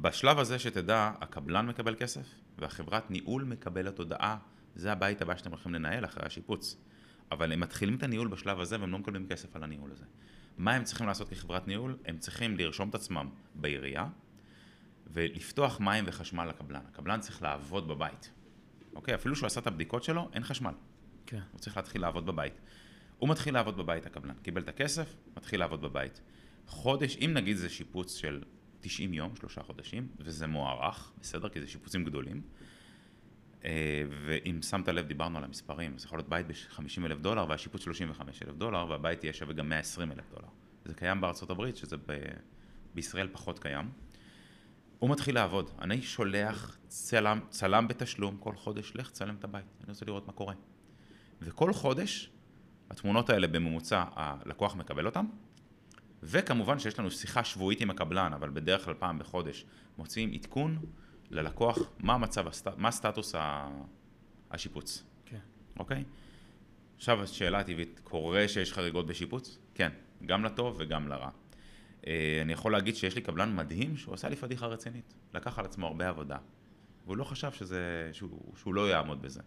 בשלב הזה שתדע, הקבלן מקבל כסף, והחברת ניהול מקבלת הודעה, זה הבית הבא שאתם הולכים לנהל אחרי השיפוץ. אבל הם מתחילים את הניהול בשלב הזה והם לא מקבלים כסף על הניהול הזה. מה הם צריכים לעשות כחברת ניהול? הם צריכים לרשום את עצמם בעירייה ולפתוח מים וחשמל לקבלן. הקבלן צריך לעבוד בבית. אוקיי? אפילו שהוא עשה את הבדיקות שלו, אין חשמל. כן. הוא צריך להתחיל לעבוד בבית. הוא מתחיל לעבוד בבית, הקבלן. קיבל את הכסף, מתחיל לעבוד בבית. חודש, אם נגיד זה שיפוץ של 90 יום, שלושה חודשים, וזה מוערך, בסדר? כי זה שיפוצים גדולים. אה, ואם שמת לב, דיברנו על המספרים, זה יכול להיות בית ב-50 אלף דולר והשיפוץ 35 אלף דולר, והבית יהיה שווה גם 120 אלף דולר. זה קיים בארצות הברית, שזה ב... בישראל פחות קיים. הוא מתחיל לעבוד, אני שולח צלם, צלם בתשלום כל חודש, לך צלם את הבית, אני רוצה לראות מה קורה. וכל חודש, התמונות האלה בממוצע, הלקוח מקבל אותן, וכמובן שיש לנו שיחה שבועית עם הקבלן, אבל בדרך כלל פעם בחודש, מוציאים עדכון ללקוח מה המצב, מה סטטוס השיפוץ, כן. אוקיי? עכשיו השאלה הטבעית, קורה שיש חריגות בשיפוץ? כן, גם לטוב וגם לרע. אה, אני יכול להגיד שיש לי קבלן מדהים שהוא עשה לי פדיחה רצינית, לקח על עצמו הרבה עבודה, והוא לא חשב שזה, שהוא, שהוא לא יעמוד בזה.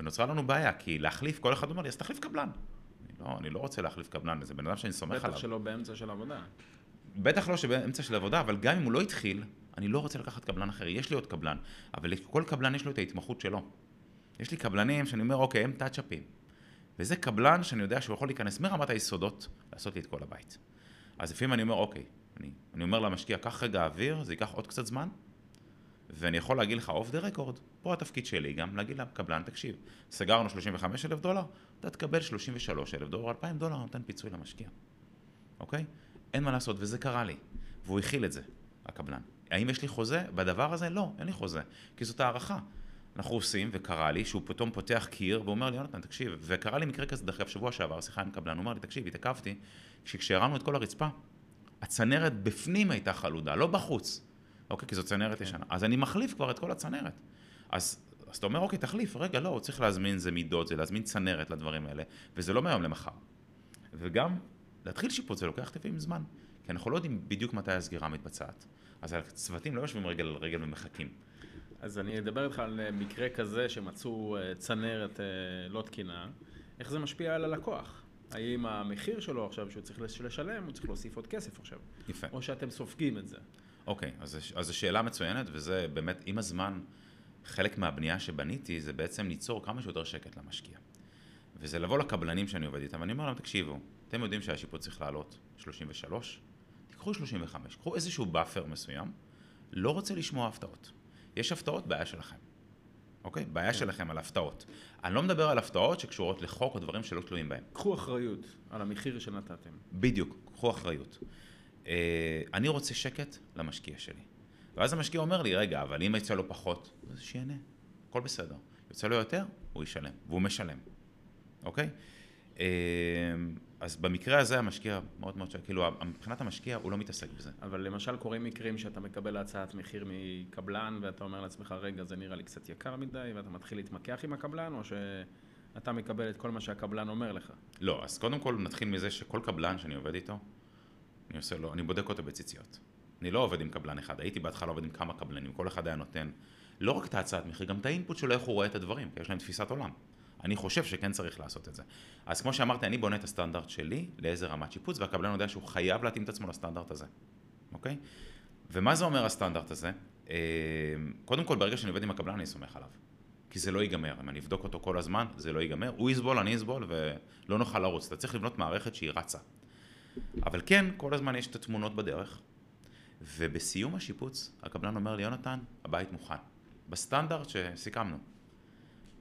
ונוצרה לנו בעיה, כי להחליף, כל אחד אומר לי, אז תחליף קבלן. לא, אני לא רוצה להחליף קבלן, זה בן אדם שאני סומך עליו. בטח שלא באמצע של עבודה. בטח לא שבאמצע של עבודה, אבל גם אם הוא לא התחיל, אני לא רוצה לקחת קבלן אחר. יש לי עוד קבלן, אבל לכל קבלן יש לו את ההתמחות שלו. יש לי קבלנים שאני אומר, אוקיי, הם טאצ'אפים. וזה קבלן שאני יודע שהוא יכול להיכנס מרמת היסודות, לעשות לי את כל הבית. אז לפעמים אני אומר, אוקיי, אני, אני אומר למשקיע, קח רגע אוויר, זה ייקח עוד קצת זמן, ואני יכול להגיד לך off the record, פה התפקיד שלי גם, להגיד לקבלן, תקשיב, סגרנו 35 אלף דולר, אתה תקבל 33 אלף דולר, 2,000 דולר נותן פיצוי למשקיע, אוקיי? אין מה לעשות, וזה קרה לי, והוא הכיל את זה, הקבלן. האם יש לי חוזה בדבר הזה? לא, אין לי חוזה, כי זאת הערכה. אנחנו עושים, וקרה לי, שהוא פתאום פותח קיר, והוא אומר לי, יונתן, תקשיב, וקרה לי מקרה כזה, דרך אגב, שבוע שעבר, שיחה עם קבלן, הוא אומר לי, תקשיב, התעכבתי, כשהרמנו את כל הרצפה, הצנרת בפנים הייתה חלודה, לא בחוץ. אוקיי, כי זו צנרת ישנה. אז אני מחליף כבר את כל הצנרת. אז, אז אתה אומר, אוקיי, תחליף, רגע, לא, הוא צריך להזמין זה מידות, זה להזמין צנרת לדברים האלה, וזה לא מהיום למחר. וגם, להתחיל שיפוץ זה לוקח לפעמים זמן, כי אנחנו לא יודעים בדיוק מתי הסגירה מתבצעת. אז הצוותים לא יושבים רגל על רגל ומחכים. אז אני אדבר איתך על אה, מקרה כזה שמצאו אה, צנרת אה, לא תקינה, איך זה משפיע על הלקוח? האם המחיר שלו עכשיו שהוא צריך לשלם, הוא צריך להוסיף עוד כסף עכשיו? יפה. או שאתם סופגים את זה? אוקיי, אז, זו שאלה מצוינת, וזה באמת, עם הזמן, חלק מהבנייה שבניתי זה בעצם ליצור כמה שיותר שקט למשקיע. וזה לבוא לקבלנים שאני עובד איתם, ואני אומר להם, תקשיבו, אתם יודעים שהשיפוץ צריך לעלות 33? תיקחו 35, קחו איזשהו buffer מסוים, לא רוצה לשמוע הפתעות. יש הפתעות, בעיה שלכם. אוקיי? בעיה כן. שלכם על הפתעות. אני לא מדבר על הפתעות שקשורות לחוק או דברים שלא תלויים בהם. קחו אחריות על המחיר שנתתם. בדיוק, קחו אחריות. אה, אני רוצה שקט למשקיע שלי. ואז המשקיע אומר לי, רגע, אבל אם יצא לו פחות, אז שיהנה, הכל בסדר. יוצא לו יותר, הוא ישלם, והוא משלם, אוקיי? אה, אז במקרה הזה המשקיע מאוד מאוד, כאילו מבחינת המשקיע הוא לא מתעסק בזה. אבל למשל קורים מקרים שאתה מקבל הצעת מחיר מקבלן ואתה אומר לעצמך, רגע, זה נראה לי קצת יקר מדי, ואתה מתחיל להתמקח עם הקבלן, או שאתה מקבל את כל מה שהקבלן אומר לך? לא, אז קודם כל נתחיל מזה שכל קבלן שאני עובד איתו, אני עושה לו, אני בודק אותו בציציות. אני לא עובד עם קבלן אחד, הייתי בהתחלה עובד עם כמה קבלנים, כל אחד היה נותן לא רק את ההצעת מחיר, גם את האינפוט שלו, איך הוא רואה את הדברים, כי יש להם תפיסת עולם. אני חושב שכן צריך לעשות את זה. אז כמו שאמרתי, אני בונה את הסטנדרט שלי לאיזה רמת שיפוץ, והקבלן יודע שהוא חייב להתאים את עצמו לסטנדרט הזה, אוקיי? ומה זה אומר הסטנדרט הזה? אה, קודם כל, ברגע שאני עובד עם הקבלן, אני סומך עליו. כי זה לא ייגמר. אם אני אבדוק אותו כל הזמן, זה לא ייגמר. הוא יסבול, אני אסבול, ולא נוכל לרוץ. אתה צריך לבנות מערכת שהיא רצה. אבל כן, כל הזמן יש את התמונות בדרך, ובסיום השיפוץ, הקבלן אומר לי, יונתן, הבית מוכן. בסטנדרט שסיכמנו.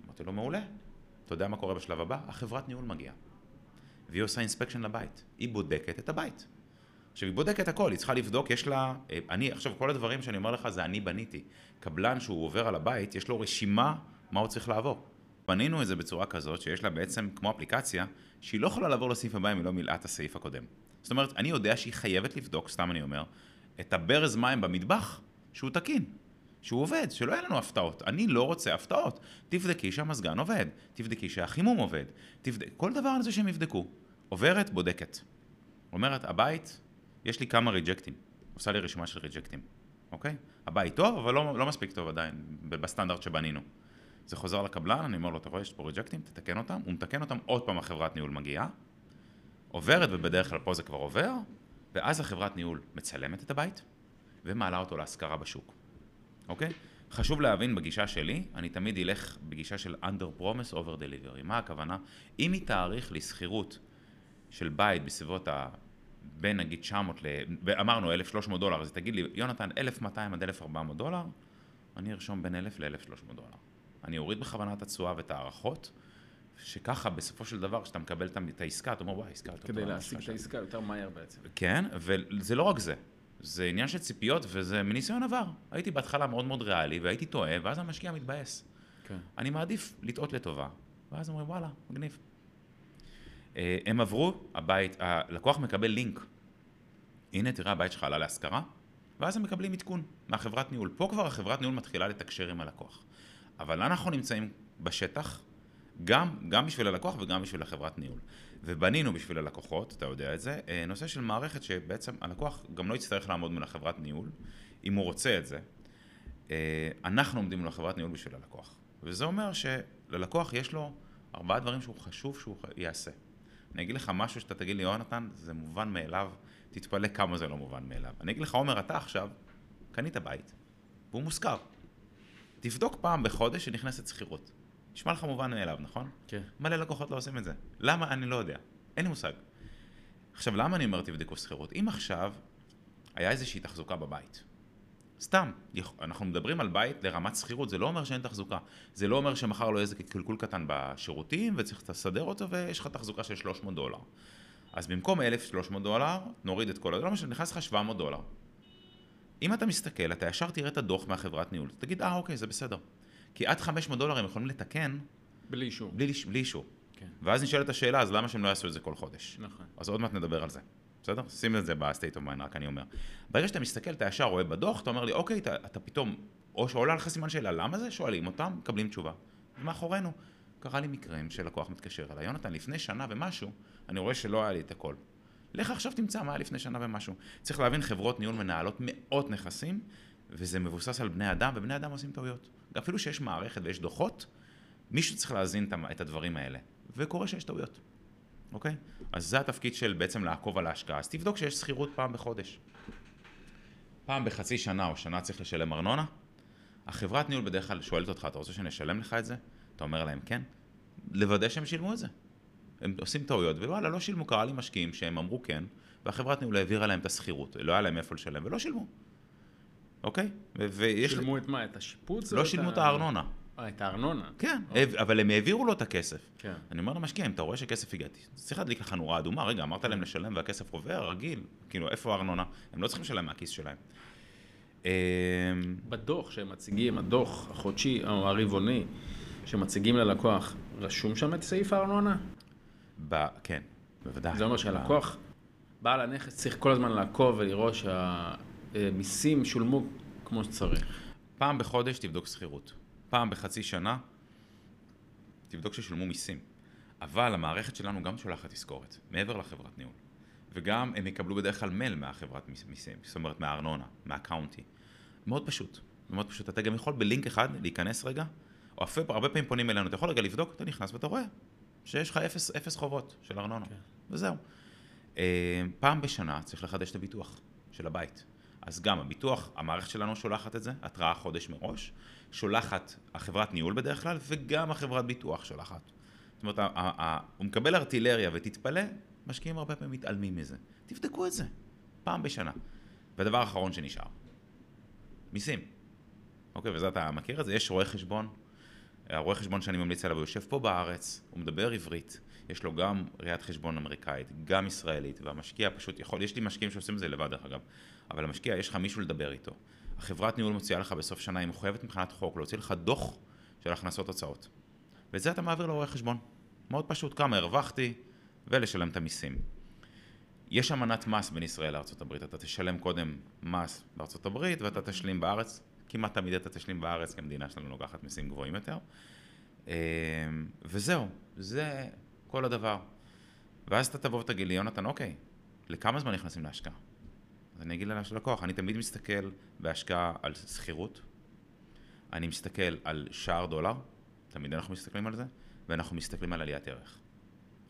אמרתי לו, מעולה. אתה יודע מה קורה בשלב הבא? החברת ניהול מגיעה. והיא עושה אינספקשן לבית. היא בודקת את הבית. עכשיו, היא בודקת הכל, היא צריכה לבדוק, יש לה... אה, אני, עכשיו, כל הדברים שאני אומר לך זה אני בניתי. קבלן שהוא עובר על הבית, יש לו רשימה מה הוא צריך לעבור. בנינו את זה בצורה כזאת, שיש לה בעצם כמו אפליקציה, שהיא לא יכולה לעבור לסעיף הבא אם היא לא מילאה את הסעיף הקודם. זאת אומרת, אני יודע שהיא חייבת לבדוק, סתם אני אומר, את הברז מים במטבח, שהוא תקין. שהוא עובד, שלא יהיה לנו הפתעות. אני לא רוצה הפתעות. תבדקי שהמזגן עובד, תבדקי שהחימום עובד, תבדק... כל דבר על זה שהם יבדקו. עוברת, בודקת. אומרת, הבית, יש לי כמה ריג'קטים. עושה לי רשימה של ריג'קטים. אוקיי? הבית טוב, אבל לא, לא מספיק טוב עדיין, בסטנדרט שבנינו. זה חוזר לקבלן, אני אומר לו, אתה רואה, יש פה ריג'קטים, תתקן אותם, הוא מתקן אותם, עוד פעם החברת ניהול מגיעה, עוברת, ובדרך כלל פה זה כבר עובר, ואז החברת ניהול מצלמת את הבית, ומעלה אותו להשכרה בשוק, אוקיי? חשוב להבין בגישה שלי, אני תמיד אלך בגישה של under promise over delivery. מה הכוונה? אם היא תאריך לי שכירות של בית בסביבות ה... בין נגיד 900 ל... אמרנו 1,300 דולר, אז תגיד לי, יונתן, 1,200 עד 1,400 דולר, אני ארשום בין 1,000 ל-1,300 דולר. אני אוריד בכוונה את התשואה ואת ההערכות, שככה בסופו של דבר, כשאתה מקבל את העסקה, אתה אומר, וואי, עסקה יותר כדי להשיג את העסקה יותר מהר בעצם. כן, וזה לא רק זה. זה עניין של ציפיות וזה מניסיון עבר. הייתי בהתחלה מאוד מאוד ריאלי והייתי טועה, ואז המשקיע מתבאס. כן. אני מעדיף לטעות לטובה, ואז אומרים, וואלה, מגניב. אה, הם עברו, הבית, הלקוח מקבל לינק. הנה, תראה, הבית שלך עלה להשכרה, ואז הם מקבלים עדכון מהחברת ניהול. פה כבר החברת ניהול מתחילה לתקשר עם הלקוח. אבל אנחנו נמצאים בשטח, גם, גם בשביל הלקוח וגם בשביל החברת ניהול. ובנינו בשביל הלקוחות, אתה יודע את זה, אה, נושא של מערכת שבעצם הלקוח גם לא יצטרך לעמוד מול החברת ניהול, אם הוא רוצה את זה. אה, אנחנו עומדים מול החברת ניהול בשביל הלקוח. וזה אומר שללקוח יש לו ארבעה דברים שהוא חשוב שהוא יעשה. אני אגיד לך משהו שאתה תגיד לי, יונתן, זה מובן מאליו, תתפלא כמה זה לא מובן מאליו. אני אגיד לך, עומר, אתה עכשיו קנית בית, והוא מושכר. תבדוק פעם בחודש שנכנסת שכירות. נשמע לך מובן מאליו, נכון? כן. מלא לקוחות לא עושים את זה. למה? אני לא יודע. אין לי מושג. עכשיו, למה אני אומר תבדקו שכירות? אם עכשיו היה איזושהי תחזוקה בבית, סתם, אנחנו מדברים על בית לרמת שכירות, זה לא אומר שאין תחזוקה. זה לא אומר שמחר לא יהיה איזה קלקול קטן בשירותים וצריך לסדר אותו ויש לך תחזוקה של 300 דולר. אז במקום 1,300 דולר, נוריד את כל זה, לא משנה, נכנס לך 700 דולר. אם אתה מסתכל, אתה ישר תראה את הדוח מהחברת ניהול, תגיד, אה, אוקיי, זה בסדר. כי עד 500 דולר הם יכולים לתקן... בלי אישור. בלי, בלי אישור. כן. ואז נשאלת השאלה, אז למה שהם לא יעשו את זה כל חודש? נכון. אז עוד מעט נדבר על זה. בסדר? שים את זה ב-state of mind, רק אני אומר. ברגע שאתה מסתכל, אתה ישר רואה בדוח, אתה אומר לי, אוקיי, אתה, אתה פתאום, או שעולה לך סימן שאלה, למה זה? שואלים אותם, מקבלים תשובה. ומאחורינו, קרה לי מקרים שלקוח מתקשר אליי, יונתן, לפני שנה ומשהו, אני רואה שלא היה לי את הכל. לך עכשיו תמצא מה היה לפני שנה ומשהו. צריך להבין, חברות ניהול מנהלות מאות נכסים, וזה מבוסס על בני אדם, ובני אדם עושים טעויות. אפילו שיש מערכת ויש דוחות, מישהו צריך להזין את הדברים האלה. וקורה שיש טעויות, אוקיי? אז זה התפקיד של בעצם לעקוב על ההשקעה. אז תבדוק שיש שכירות פעם בחודש. פעם בחצי שנה או שנה צריך לשלם ארנונה. החברת ניהול בדרך כלל שואלת אותך, אתה רוצה שנשלם לך את זה? אתה אומר להם כן. לוודא שהם שילמו את זה. הם עושים טעויות, ווואלה, לא שילמו, קרה לי משקיעים שהם אמרו כן, והחברת ניהול העבירה להם את השכירות, לא היה להם איפה לשלם, ולא שילמו. אוקיי? ויש... שילמו את מה? את השיפוץ? לא שילמו את הארנונה. אה, את הארנונה. כן, אוקיי. אבל הם העבירו לו את הכסף. כן. אני אומר למשקיע, אם אתה רואה שכסף הגעתי, צריך להדליק לך נורה אדומה, רגע, אמרת להם לשלם והכסף עובר, רגיל, כאילו, איפה הארנונה? הם לא צריכים לשלם מהכיס שלהם. אמ, בדוח שהם מציגים, הדוח החודשי או הרבעוני שמציגים ללקוח, רשום שם את סעיף הארנונה? ב... כן, בוודאי. זה אומר שהלקוח, בעל הנכס צריך כל הזמן לעקוב ולראות שהמיסים שולמו כמו שצריך. פעם בחודש תבדוק שכירות. פעם בחצי שנה תבדוק ששולמו מיסים. אבל המערכת שלנו גם שולחת תזכורת, מעבר לחברת ניהול. וגם הם יקבלו בדרך כלל מייל מהחברת מיסים, זאת אומרת מהארנונה, מהקאונטי. מאוד פשוט, מאוד פשוט. אתה גם יכול בלינק אחד להיכנס רגע, או אפילו הרבה פעמים פונים אלינו, אתה יכול רגע לבדוק, אתה נכנס ואתה רואה שיש לך אפס, אפס חובות של ארנונה, כן. וזהו. אה, פעם בשנה צריך לחדש את הביטוח של הבית. אז גם הביטוח, המערכת שלנו שולחת את זה, התראה חודש מראש, שולחת החברת ניהול בדרך כלל, וגם החברת ביטוח שולחת. זאת אומרת, הוא מקבל ארטילריה ותתפלא, משקיעים הרבה פעמים מתעלמים מזה. תבדקו את זה, פעם בשנה. והדבר האחרון שנשאר, מיסים. אוקיי, וזה אתה מכיר את זה? יש רואה חשבון, הרואה חשבון שאני ממליץ עליו, הוא יושב פה בארץ, הוא מדבר עברית, יש לו גם ראיית חשבון אמריקאית, גם ישראלית, והמשקיע פשוט יכול, יש לי משקיעים שעושים את זה לבד דרך אגב, אבל המשקיע, יש לך מישהו לדבר איתו. החברת ניהול מוציאה לך בסוף שנה, היא מחויבת מבחינת חוק להוציא לך דוח של הכנסות הוצאות. ואת זה אתה מעביר לרואה חשבון. מאוד פשוט, כמה הרווחתי, ולשלם את המיסים. יש אמנת מס בין ישראל לארה"ב, אתה תשלם קודם מס בארה"ב ואתה תשלים בארץ, כמעט תמיד אתה תשלים בארץ, כי המדינה שלנו לוקחת מיסים גבוהים יותר. אמ, וזהו, זה כל הדבר. ואז אתה תבוא ותגיד לי, יונתן, אוקיי, לכמה זמן נכנסים להשקעה? אז אני אגיד ללקוח, אני תמיד מסתכל בהשקעה על שכירות, אני מסתכל על שער דולר, תמיד אנחנו מסתכלים על זה, ואנחנו מסתכלים על עליית ערך.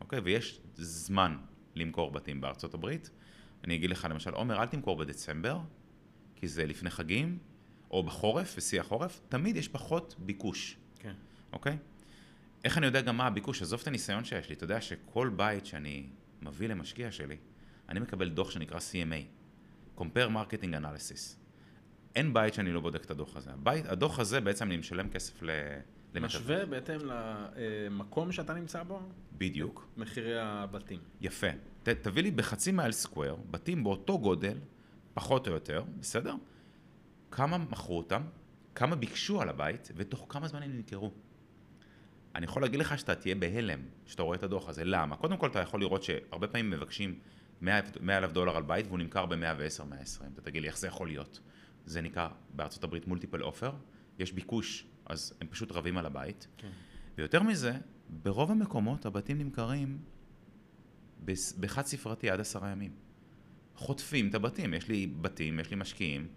אוקיי? ויש זמן למכור בתים בארצות הברית. אני אגיד לך למשל, עומר, אל תמכור בדצמבר, כי זה לפני חגים, או בחורף, בשיא החורף, תמיד יש פחות ביקוש. כן. אוקיי? איך אני יודע גם מה הביקוש? עזוב את הניסיון שיש לי, אתה יודע שכל בית שאני מביא למשקיע שלי, אני מקבל דוח שנקרא CMA, Compare Marketing Analysis. אין בית שאני לא בודק את הדוח הזה. הבית, הדוח הזה בעצם אני משלם כסף ל... משווה בהתאם למקום שאתה נמצא בו, בדיוק. מחירי הבתים. יפה. ת, תביא לי בחצי מייל סקוויר, בתים באותו גודל, פחות או יותר, בסדר? כמה מכרו אותם, כמה ביקשו על הבית, ותוך כמה זמן הם נמכרו. אני יכול להגיד לך שאתה תהיה בהלם כשאתה רואה את הדוח הזה. למה? קודם כל אתה יכול לראות שהרבה פעמים מבקשים 100 אלף דולר על בית והוא נמכר ב-110-120. אתה תגיד לי, איך זה יכול להיות? זה נקרא בארצות הברית מולטיפל אופר, יש ביקוש, אז הם פשוט רבים על הבית. כן. ויותר מזה, ברוב המקומות הבתים נמכרים בחד ספרתי עד עשרה ימים. חוטפים את הבתים, יש לי בתים, יש לי משקיעים,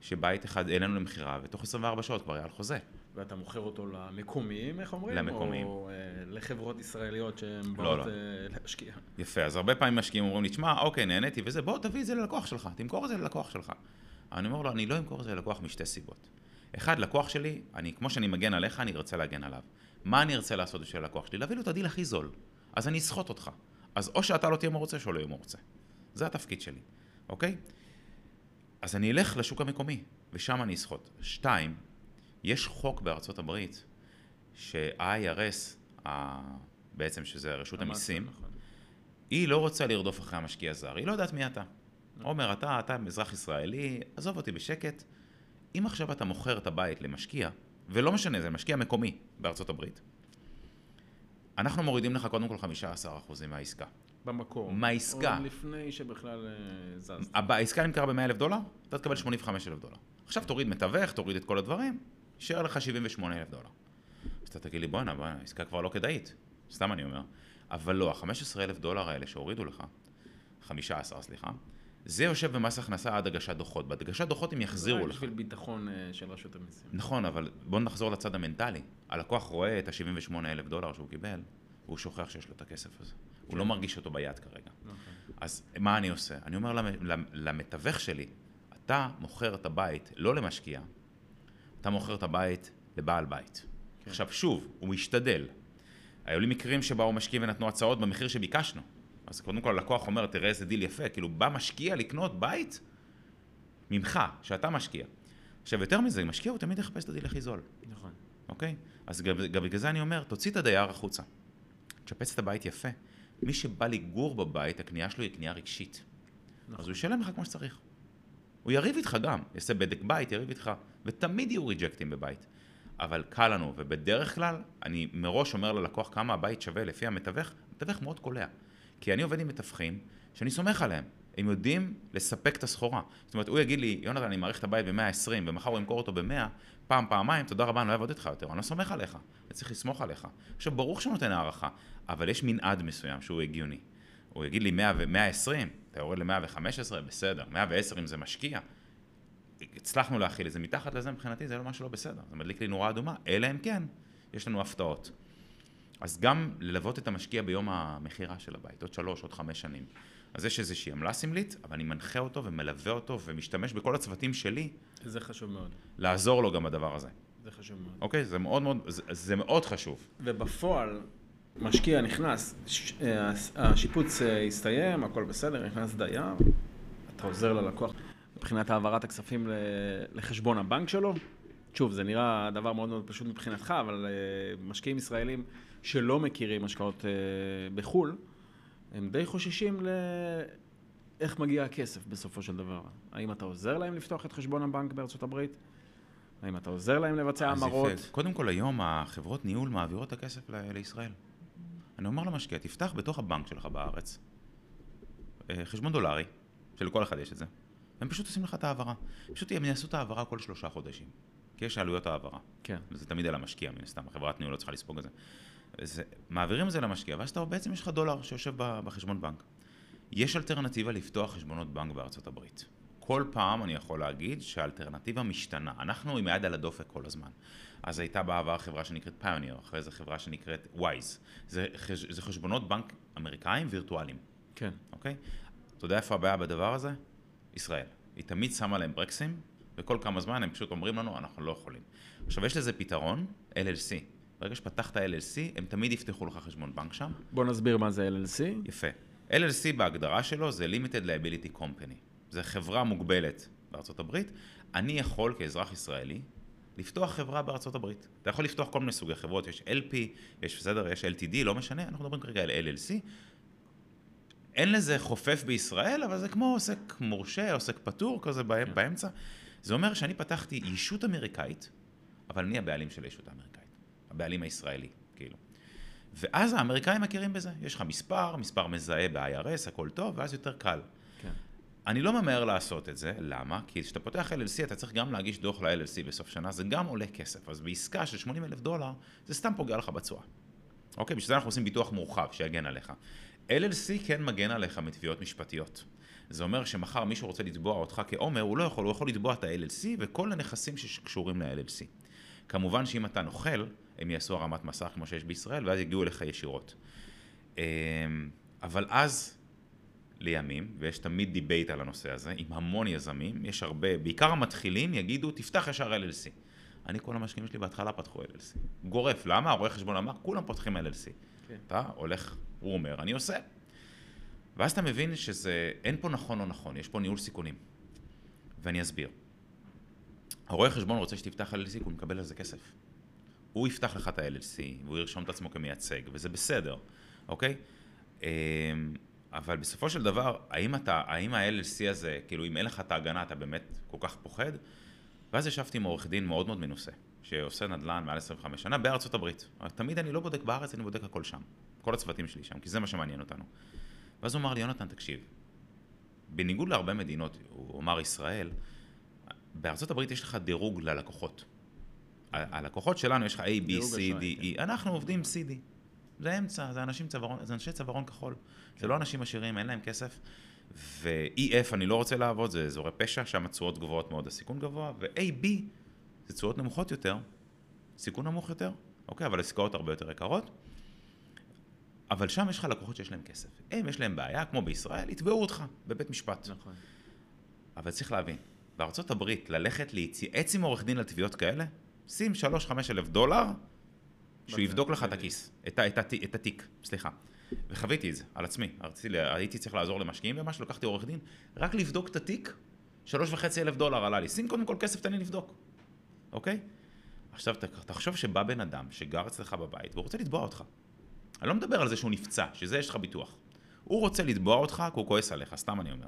שבית אחד אין לנו למכירה, ותוך 24 שעות כבר היה על חוזה. ואתה מוכר אותו למקומיים, איך אומרים? למקומיים. או אה, לחברות ישראליות שהן לא, באות לא. אה, להשקיע. יפה, אז הרבה פעמים משקיעים אומרים לי, תשמע, אוקיי, נהניתי וזה, בוא תביא את זה ללקוח שלך, תמכור את זה ללקוח שלך. אני אומר לו, אני לא אמכור את זה ללקוח משתי סיבות. אחד, לקוח שלי, אני, כמו שאני מגן עליך, אני ארצה להגן עליו. מה אני ארצה לעשות בשביל הלקוח שלי? להביא לו את הדיל הכי זול. אז אני אסחוט אותך. אז או שאתה לא תהיה מרוצה, או לא יהיה מרוצה. זה התפקיד שלי, אוקיי? אז אני אלך לשוק המקומי, ושם אני אסחוט. שתיים, יש חוק בארצות הברית, שה-IRS, בעצם שזה רשות המיסים, נכון. היא לא רוצה לרדוף אחרי המשקיע זר, היא לא יודעת מי אתה. עומר, אתה, אתה אזרח ישראלי, עזוב אותי בשקט. אם עכשיו אתה מוכר את הבית למשקיע, ולא משנה, זה משקיע מקומי בארצות הברית, אנחנו מורידים לך קודם כל 15% מהעסקה. במקור. מהעסקה. עוד לפני שבכלל אה, זזת. העסקה נמכרה ב-100 אלף דולר, אתה תקבל 85 אלף דולר. עכשיו תוריד מתווך, תוריד את כל הדברים, יישאר לך 78 אלף דולר. אז אתה תגיד לי, בואנה, בואנה, העסקה כבר לא כדאית. סתם אני אומר. אבל לא, ה-15 אלף דולר האלה שהורידו לך, 15, סליחה, זה יושב במס הכנסה עד הגשת דוחות. בהגשת דוחות הם יחזירו לך. בשביל ביטחון אה, של רשות המיסים. נכון, אבל בוא נחזור לצד המנטלי. הלקוח רואה את ה-78 אלף דולר שהוא קיבל, והוא שוכח שיש לו את הכסף הזה. הוא לא מרגיש אותו ביד כרגע. נכון. אז מה אני עושה? אני אומר למ- למ- למתווך שלי, אתה מוכר את הבית לא למשקיע, אתה מוכר את הבית לבעל בית. כן. עכשיו שוב, הוא משתדל. היו לי מקרים שבאו משקיעים ונתנו הצעות במחיר שביקשנו. אז קודם כל הלקוח אומר, תראה איזה דיל יפה, כאילו בא משקיע לקנות בית ממך, שאתה משקיע. עכשיו יותר מזה, משקיע הוא תמיד יחפש את הדיל הכי זול. נכון. אוקיי? אז גם, גם בגלל זה אני אומר, תוציא את הדייר החוצה. תשפץ את הבית יפה. מי שבא לגור בבית, הקנייה שלו היא קנייה רגשית. נכון. אז הוא ישלם לך כמו שצריך. הוא יריב איתך גם, יעשה בדק בית, יריב איתך, ותמיד יהיו ריג'קטים בבית. אבל קל לנו, ובדרך כלל, אני מראש אומר ללקוח כמה הבית שווה לפי המתווך, המתווך מאוד קולע. כי אני עובד עם מתווכים שאני סומך עליהם. הם יודעים לספק את הסחורה. זאת אומרת, הוא יגיד לי, יונתן, אני מעריך את הבית ב-120, ומחר הוא ימכור אותו ב-100, פעם, פעמיים, תודה רבה, אני לא אעבוד איתך יותר, אני לא סומך עליך, אני צריך לסמוך עליך. עכשיו, ברור שהוא נותן הערכה, אבל יש מנעד מסוים שהוא הגיוני. הוא יגיד לי 100 ו-120, אתה יורד ל-115, בסדר, 110 אם זה משקיע. הצלחנו להכיל את זה, מתחת לזה מבחינתי זה לא משהו לא בסדר, זה מדליק לי נורה אדומה, אלא אם כן, יש לנו הפתעות. אז גם ללוות את המשקיע ביום המכירה של הבית, עוד שלוש, עוד חמש שנים. אז יש איזושהי עמלה סמלית, אבל אני מנחה אותו ומלווה אותו ומשתמש בכל הצוותים שלי זה חשוב מאוד. לעזור לו גם בדבר הזה. זה חשוב מאוד. אוקיי? זה מאוד מאוד, זה, זה מאוד חשוב. ובפועל, משקיע נכנס, ש- אה, השיפוץ אה, הסתיים, הכל בסדר, נכנס דייר, אתה עוזר ללקוח מבחינת העברת הכספים לחשבון הבנק שלו. שוב, זה נראה דבר מאוד מאוד פשוט מבחינתך, אבל אה, משקיעים ישראלים שלא מכירים השקעות אה, בחו"ל, הם די חוששים ל... איך מגיע הכסף בסופו של דבר. האם אתה עוזר להם לפתוח את חשבון הבנק בארצות הברית? האם אתה עוזר להם לבצע המרות? קודם כל היום החברות ניהול מעבירות את הכסף ל- לישראל. אני אומר למשקיע, תפתח בתוך הבנק שלך בארץ אה, חשבון דולרי, שלכל אחד יש את זה. הם פשוט עושים לך את ההעברה. פשוט הם יעשו את ההעברה כל שלושה חודשים. כי יש עלויות העברה. כן. וזה תמיד על המשקיע, מן הסתם, החברת ניהול לא צריכה לספוג את זה. זה. מעבירים את זה למשקיע, ואז אתה, בעצם יש לך דולר שיושב בחשבון בנק. יש אלטרנטיבה לפתוח חשבונות בנק בארצות הברית. כל פעם אני יכול להגיד שהאלטרנטיבה משתנה. אנחנו עם היד על הדופק כל הזמן. אז הייתה בעבר חברה שנקראת פיוניר, אחרי זה חברה שנקראת וויז. זה, חש, זה חשבונות בנק אמריקאים וירטואליים, כן. אוקיי? אתה יודע איפה הבעיה בדבר הזה? ישראל. היא תמיד שמה להם ברקסים, וכל כמה זמן הם פשוט אומרים לנו, אנחנו לא יכולים. עכשיו, יש לזה פתרון, LLC. ברגע שפתחת LLC, הם תמיד יפתחו לך חשבון בנק שם. בוא נסביר מה זה LLC. יפה. LLC בהגדרה שלו זה Limited Liability Company. זה חברה מוגבלת בארצות הברית. אני יכול כאזרח ישראלי לפתוח חברה בארצות הברית. אתה יכול לפתוח כל מיני סוגי חברות, יש LP, יש בסדר, יש LTD, לא משנה, אנחנו מדברים כרגע על LLC. אין לזה חופף בישראל, אבל זה כמו עוסק מורשה, עוסק פטור כזה כן. באמצע. זה אומר שאני פתחתי ישות אמריקאית, אבל אני הבעלים של הישות האמריקאית. הבעלים הישראלי, כאילו. ואז האמריקאים מכירים בזה. יש לך מספר, מספר מזהה ב-IRS, הכל טוב, ואז יותר קל. כן. אני לא ממהר לעשות את זה, למה? כי כשאתה פותח LLC אתה צריך גם להגיש דוח ל-LLC בסוף שנה, זה גם עולה כסף. אז בעסקה של 80 אלף דולר, זה סתם פוגע לך בתשואה. אוקיי? בשביל זה אנחנו עושים ביטוח מורחב, שיגן עליך. LLC כן מגן עליך מתביעות משפטיות. זה אומר שמחר מישהו רוצה לתבוע אותך כעומר, הוא לא יכול, הוא יכול לתבוע את ה-LLC וכל הנכסים שקשורים ל-LLC. כמובן שאם אתה נוכל, הם יעשו הרמת מסך כמו שיש בישראל, ואז יגיעו אליך ישירות. אמ, אבל אז, לימים, ויש תמיד debate על הנושא הזה, עם המון יזמים, יש הרבה, בעיקר המתחילים יגידו, תפתח ישר LLC. אני, כל המשקיעים שלי בהתחלה פתחו LLC. גורף, למה? הרואה חשבון אמר, כולם פותחים LLC. כן. אתה הולך, הוא אומר, אני עושה. ואז אתה מבין שזה, אין פה נכון או נכון, יש פה ניהול סיכונים. ואני אסביר. הרואה חשבון רוצה שתפתח LLC, הוא מקבל על זה כסף. הוא יפתח לך את ה-LLC, והוא ירשום את עצמו כמייצג, וזה בסדר, אוקיי? אמ, אבל בסופו של דבר, האם אתה, האם ה-LLC הזה, כאילו אם אין לך את ההגנה, אתה באמת כל כך פוחד? ואז ישבתי עם עורך דין מאוד מאוד מנוסה, שעושה נדל"ן מעל 25 שנה בארצות הברית. תמיד אני לא בודק בארץ, אני בודק הכל שם. כל הצוותים שלי שם, כי זה מה שמעניין אותנו. ואז הוא אמר לי, יונתן, תקשיב, בניגוד להרבה מדינות, הוא אמר ישראל, בארצות הברית יש לך דירוג ללקוחות. הלקוחות שלנו, יש לך A, B, דירוג C, אשראי, D, E, אנחנו עובדים CD. זה אמצע, זה אנשים צווארון, זה אנשי צווארון כחול. זה לא אנשים עשירים, אין להם כסף. ו-EF אני לא רוצה לעבוד, זה אזורי פשע, שם התשואות גבוהות מאוד, הסיכון גבוה, ו-AB זה תשואות נמוכות יותר, סיכון נמוך יותר, אוקיי, אבל עסקאות הרבה יותר יקרות. אבל שם יש לך לקוחות שיש להם כסף. הם, יש להם בעיה, כמו בישראל, יתבעו אותך בבית משפט. נכון. אבל צריך להבין, בארצות הברית ללכת להתייעץ עם עורך דין על תביעות כאלה, שים 3-5 אלף דולר, שהוא יבדוק לך את. הכיס, את, את, ה- את התיק, סליחה. וחוויתי את זה על עצמי, רציתי, הייתי צריך לעזור למשקיעים ומשהו, לקחתי עורך דין, רק לבדוק את התיק, 3.5 אלף דולר עלה לי, שים קודם כל כסף, תן לי לבדוק, אוקיי? עכשיו תחשוב שבא בן אדם שגר אצלך בבית והוא רוצה לתבוע אותך. אני לא מדבר על זה שהוא נפצע, שזה יש לך ביטוח. הוא רוצה לתבוע אותך כי הוא כועס עליך, סתם אני אומר.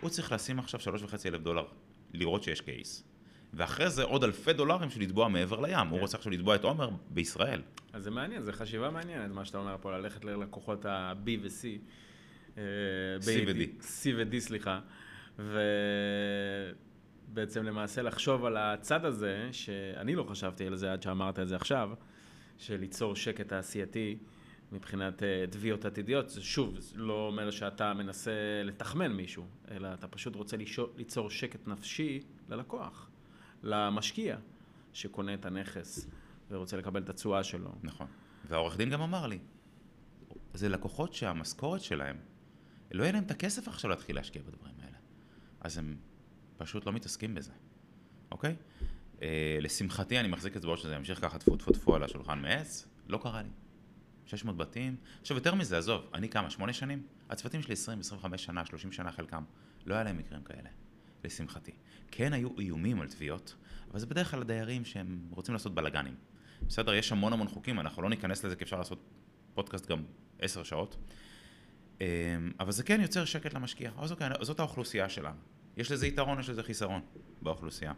הוא צריך לשים עכשיו 3.5 אלף דולר, לראות שיש קייס. ואחרי זה עוד אלפי דולרים של לתבוע מעבר לים. הוא רוצה עכשיו לתבוע את עומר בישראל. אז זה מעניין, זו חשיבה מעניינת, מה שאתה אומר פה, ללכת ללקוחות ה-B ו-C. אה, C ו-D. C ו-D, סליחה. ובעצם למעשה לחשוב על הצד הזה, שאני לא חשבתי על זה עד שאמרת את זה עכשיו, של ליצור שקט תעשייתי מבחינת אה, תביעות עתידיות. זה שוב, זה לא אומר שאתה מנסה לתחמן מישהו, אלא אתה פשוט רוצה ליצור שקט נפשי ללקוח, למשקיע שקונה את הנכס ורוצה לקבל את התשואה שלו. נכון. והעורך דין גם אמר לי, זה לקוחות שהמשכורת שלהם, לא יהיה להם את הכסף עכשיו להתחיל להשקיע בדברים האלה. אז הם פשוט לא מתעסקים בזה, אוקיי? אה, לשמחתי אני מחזיק אצבעות שזה ימשיך ככה טפו טפו טפו על השולחן מעץ, לא קרה לי. 600 בתים. עכשיו יותר מזה, עזוב, אני כמה, שמונה שנים? הצוותים שלי 20, 25 שנה, 30 שנה חלקם. לא היה להם מקרים כאלה, לשמחתי. כן היו איומים על תביעות, אבל זה בדרך כלל הדיירים שהם רוצים לעשות בלאגנים. בסדר, יש המון המון חוקים, אנחנו לא ניכנס לזה כי אפשר לעשות פודקאסט גם עשר שעות. אמ, אבל זה כן יוצר שקט למשקיע. אז אוקיי, זאת האוכלוסייה שלנו. יש לזה יתרון, יש לזה חיסרון באוכלוסייה.